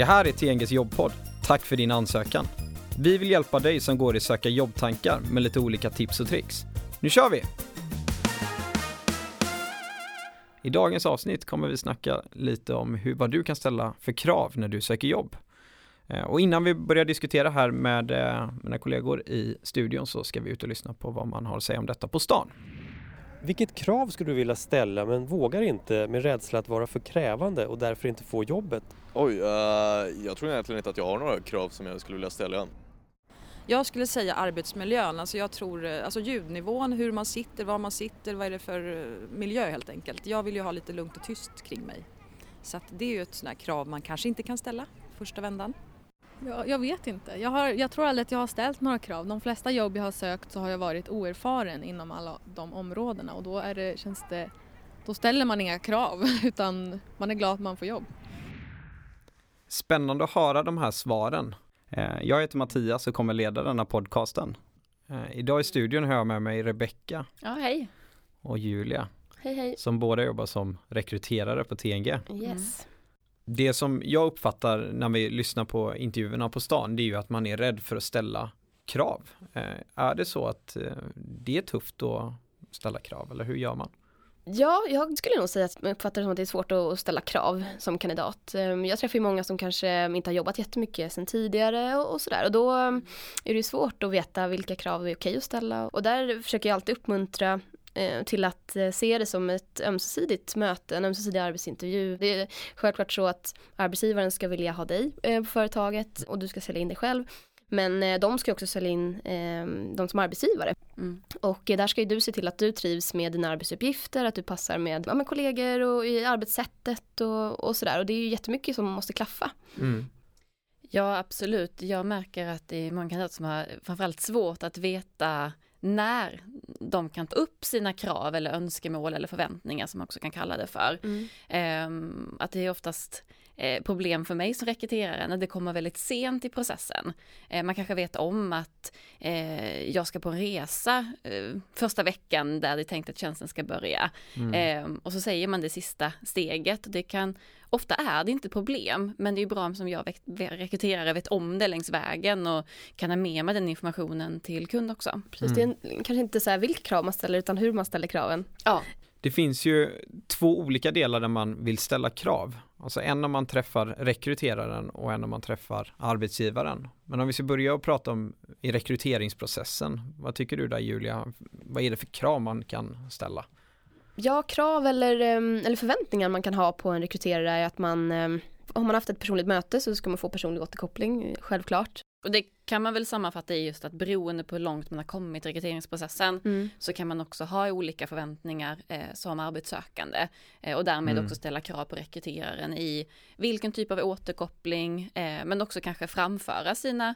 Det här är TNGs jobbpodd. Tack för din ansökan. Vi vill hjälpa dig som går i söka jobbtankar med lite olika tips och tricks. Nu kör vi! I dagens avsnitt kommer vi snacka lite om hur, vad du kan ställa för krav när du söker jobb. Eh, och innan vi börjar diskutera här med eh, mina kollegor i studion så ska vi ut och lyssna på vad man har att säga om detta på stan. Vilket krav skulle du vilja ställa men vågar inte med rädsla att vara för krävande och därför inte få jobbet? Oj, uh, jag tror egentligen inte att jag har några krav som jag skulle vilja ställa än. Jag skulle säga arbetsmiljön, alltså jag tror, alltså ljudnivån, hur man sitter, var man sitter, vad är det för miljö helt enkelt. Jag vill ju ha lite lugnt och tyst kring mig. Så att det är ju ett sånt här krav man kanske inte kan ställa första vändan. Jag, jag vet inte. Jag, har, jag tror aldrig att jag har ställt några krav. De flesta jobb jag har sökt så har jag varit oerfaren inom alla de områdena och då är det, känns det, då ställer man inga krav utan man är glad att man får jobb. Spännande att höra de här svaren. Eh, jag heter Mattias och kommer leda denna podcasten. Eh, idag i studion har jag med mig Rebecka. Ja, hej. Och Julia. Hej, hej. Som båda jobbar som rekryterare på TNG. Yes det som jag uppfattar när vi lyssnar på intervjuerna på stan det är ju att man är rädd för att ställa krav. Eh, är det så att eh, det är tufft att ställa krav eller hur gör man? Ja, jag skulle nog säga att man uppfattar det som att det är svårt att ställa krav som kandidat. Ehm, jag träffar ju många som kanske inte har jobbat jättemycket sedan tidigare och sådär och då ehm, är det svårt att veta vilka krav är okej att ställa och där försöker jag alltid uppmuntra till att eh, se det som ett ömsesidigt möte, en ömsesidig arbetsintervju. Det är självklart så att arbetsgivaren ska vilja ha dig eh, på företaget och du ska sälja in dig själv. Men de ska också sälja in de som arbetsgivare. Mm. Och där ska ju du se till att du trivs med dina arbetsuppgifter, att du passar med, ja, med kollegor och i arbetssättet och, och sådär. Och det är ju jättemycket som måste klaffa. Mm. Ja absolut, jag märker att det är många kandidater som har framförallt svårt att veta när de kan ta upp sina krav eller önskemål eller förväntningar som man också kan kalla det för. Mm. Eh, att det är oftast problem för mig som rekryterare när det kommer väldigt sent i processen. Eh, man kanske vet om att eh, jag ska på en resa eh, första veckan där det är tänkt att tjänsten ska börja. Mm. Och så säger man det sista steget. Det kan Ofta är det inte problem, men det är bra som jag rekryterare vet om det längs vägen och kan ha med mig den informationen till kund också. Precis, mm. det är kanske inte så här vilka krav man ställer utan hur man ställer kraven. Ja. Det finns ju två olika delar där man vill ställa krav. Alltså en när man träffar rekryteraren och en när man träffar arbetsgivaren. Men om vi ska börja och prata om i rekryteringsprocessen. Vad tycker du där Julia? Vad är det för krav man kan ställa? Ja, krav eller, ehm, eller förväntningar man kan ha på en rekryterare är att man ehm, har man haft ett personligt möte så ska man få personlig återkoppling, självklart. Och det kan man väl sammanfatta i just att beroende på hur långt man har kommit i rekryteringsprocessen mm. så kan man också ha olika förväntningar eh, som arbetssökande eh, och därmed mm. också ställa krav på rekryteraren i vilken typ av återkoppling eh, men också kanske framföra sina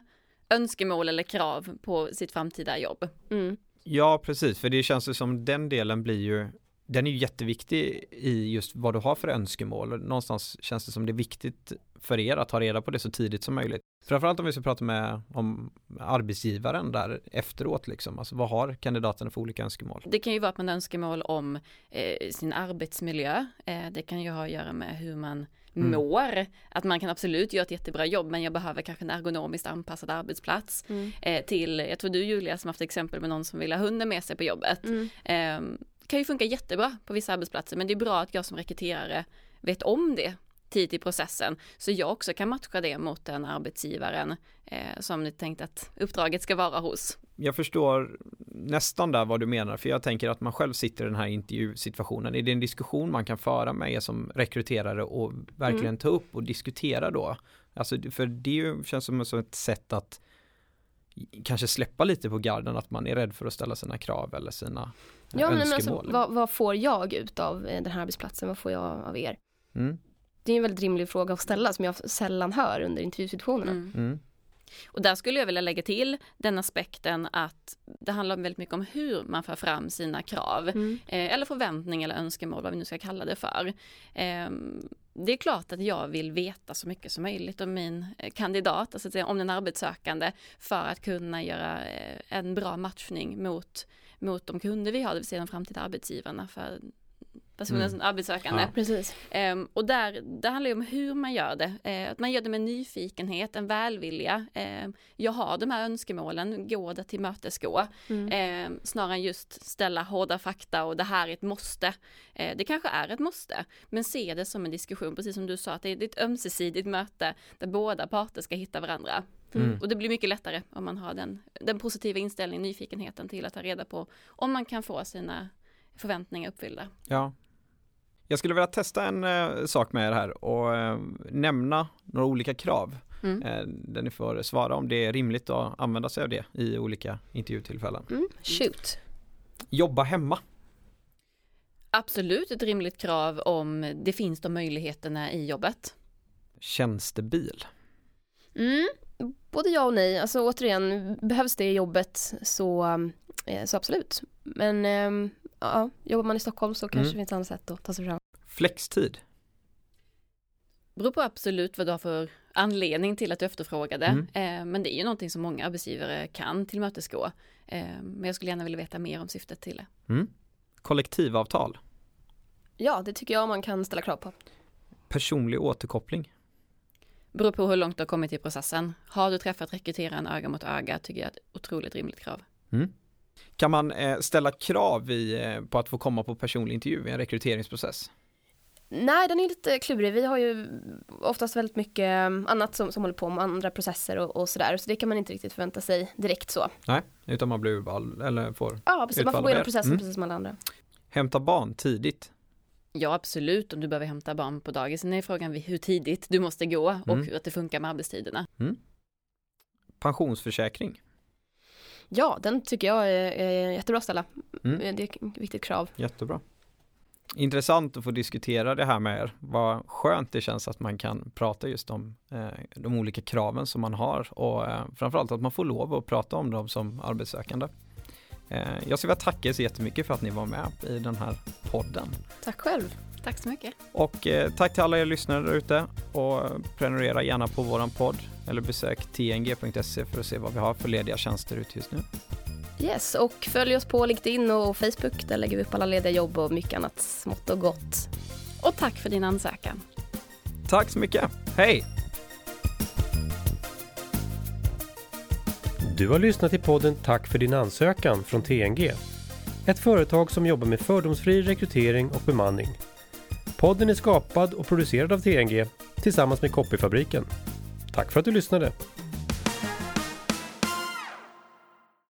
önskemål eller krav på sitt framtida jobb. Mm. Ja, precis, för det känns ju som den delen blir ju den är ju jätteviktig i just vad du har för önskemål. Någonstans känns det som det är viktigt för er att ta reda på det så tidigt som möjligt. Framförallt om vi ska prata med om arbetsgivaren där efteråt liksom. Alltså vad har kandidaterna för olika önskemål? Det kan ju vara att man har önskemål om eh, sin arbetsmiljö. Eh, det kan ju ha att göra med hur man Mm. mår. Att man kan absolut göra ett jättebra jobb men jag behöver kanske en ergonomiskt anpassad arbetsplats. Mm. Eh, till, jag tror du Julia som haft exempel med någon som vill ha hunden med sig på jobbet. Mm. Eh, kan ju funka jättebra på vissa arbetsplatser men det är bra att jag som rekryterare vet om det tidigt i processen så jag också kan matcha det mot den arbetsgivaren eh, som ni tänkt att uppdraget ska vara hos. Jag förstår nästan där vad du menar för jag tänker att man själv sitter i den här intervjusituationen. Är det en diskussion man kan föra med er som rekryterare och verkligen mm. ta upp och diskutera då? Alltså för det känns som ett sätt att kanske släppa lite på garden att man är rädd för att ställa sina krav eller sina ja, önskemål. Men alltså, vad, vad, får jag ut av eh, den här arbetsplatsen? Vad får jag av er? Mm. Det är en väldigt rimlig fråga att ställa som jag sällan hör under intervjusituationerna. Mm. Mm. Och där skulle jag vilja lägga till den aspekten att det handlar väldigt mycket om hur man för fram sina krav. Mm. Eh, eller förväntningar eller önskemål, vad vi nu ska kalla det för. Eh, det är klart att jag vill veta så mycket som möjligt om min eh, kandidat, alltså om den arbetssökande, för att kunna göra eh, en bra matchning mot, mot de kunder vi har, det vill säga de framtida arbetsgivarna. För personen Mm. som arbetssökande. Ja. Precis. Ehm, och där, det handlar ju om hur man gör det. Eh, att man gör det med nyfikenhet, en välvilja. Ehm, jag har de här önskemålen, gå det till mötesgå. Mm. Eh, snarare än just ställa hårda fakta och det här är ett måste. Eh, det kanske är ett måste, men se det som en diskussion, precis som du sa, att det är ett ömsesidigt möte där båda parter ska hitta varandra. Mm. Och det blir mycket lättare om man har den, den positiva inställningen, nyfikenheten till att ta reda på om man kan få sina förväntningar uppfyllda. Ja. Jag skulle vilja testa en eh, sak med er här och eh, nämna några olika krav Mm. eh, där ni får svara om det är rimligt att använda sig av det i olika intervjutillfällen. Mm. Shoot. Jobba hemma. Absolut ett rimligt krav om det finns de möjligheterna i jobbet. Tjänstebil. Mm. Både ja och nej. Alltså återigen, behövs det i jobbet så, eh, så absolut. Men ehm, ja, jobbar man i Stockholm så kanske Mm. det finns annat sätt att ta sig fram. Flextid. beror på absolut vad du har för anledning till att du efterfrågar det. Mm. Eh, men det är ju någonting som många arbetsgivare kan tillmötesgå. Eh, men jag skulle gärna vilja veta mer om syftet till det. Mm. Kollektivavtal. Ja, det tycker jag man kan ställa krav på. Personlig återkoppling. Beror på hur långt du har kommit i processen. Har du träffat rekryteraren öga mot öga tycker jag är ett otroligt rimligt krav. Kan man eh, ställa krav i, eh, på att få komma på personlig intervju i en rekryteringsprocess? Nej, den är lite klurig. Vi har ju oftast väldigt mycket annat som, som håller på med andra processer och, och sådär. Så det kan man inte riktigt förvänta sig direkt så. Nej, utan man blir utvald eller får Ja, precis. Man får gå igenom processen Mm. precis som alla andra. hämta barn tidigt. Ja absolut om du behöver hämta barn på dagis. Sen är frågan vid hur tidigt du måste gå och Mm. hur att det funkar med arbetstiderna. Pensionsförsäkring. Ja, den tycker jag är, är jättebra att ställa. Mm. Det är ett viktigt krav. Jättebra. Intressant att få diskutera det här med er. Vad skönt det känns att man kan prata just om eh, de olika kraven som man har och eh, framförallt att man får lov att prata om dem som arbetssökande. Eh, jag skulle vilja tacka er så jättemycket för att ni var med i den här podden. Tack själv. Tack så mycket. Och eh, tack till alla er lyssnare där ute och prenumerera gärna på våran podd eller besök tng.se för att se vad vi har för lediga tjänster ute just nu. Yes, och följ oss på LinkedIn och Facebook. Där lägger vi upp alla lediga jobb och mycket annat smått och gott. Och tack för din ansökan. Tack så mycket. Hej! Du har lyssnat till podden Tack för din ansökan från TNG. Ett företag som jobbar med fördomsfri rekrytering och bemanning. Podden är skapad och producerad av TNG tillsammans med Copyfabriken. Tack för att du lyssnade!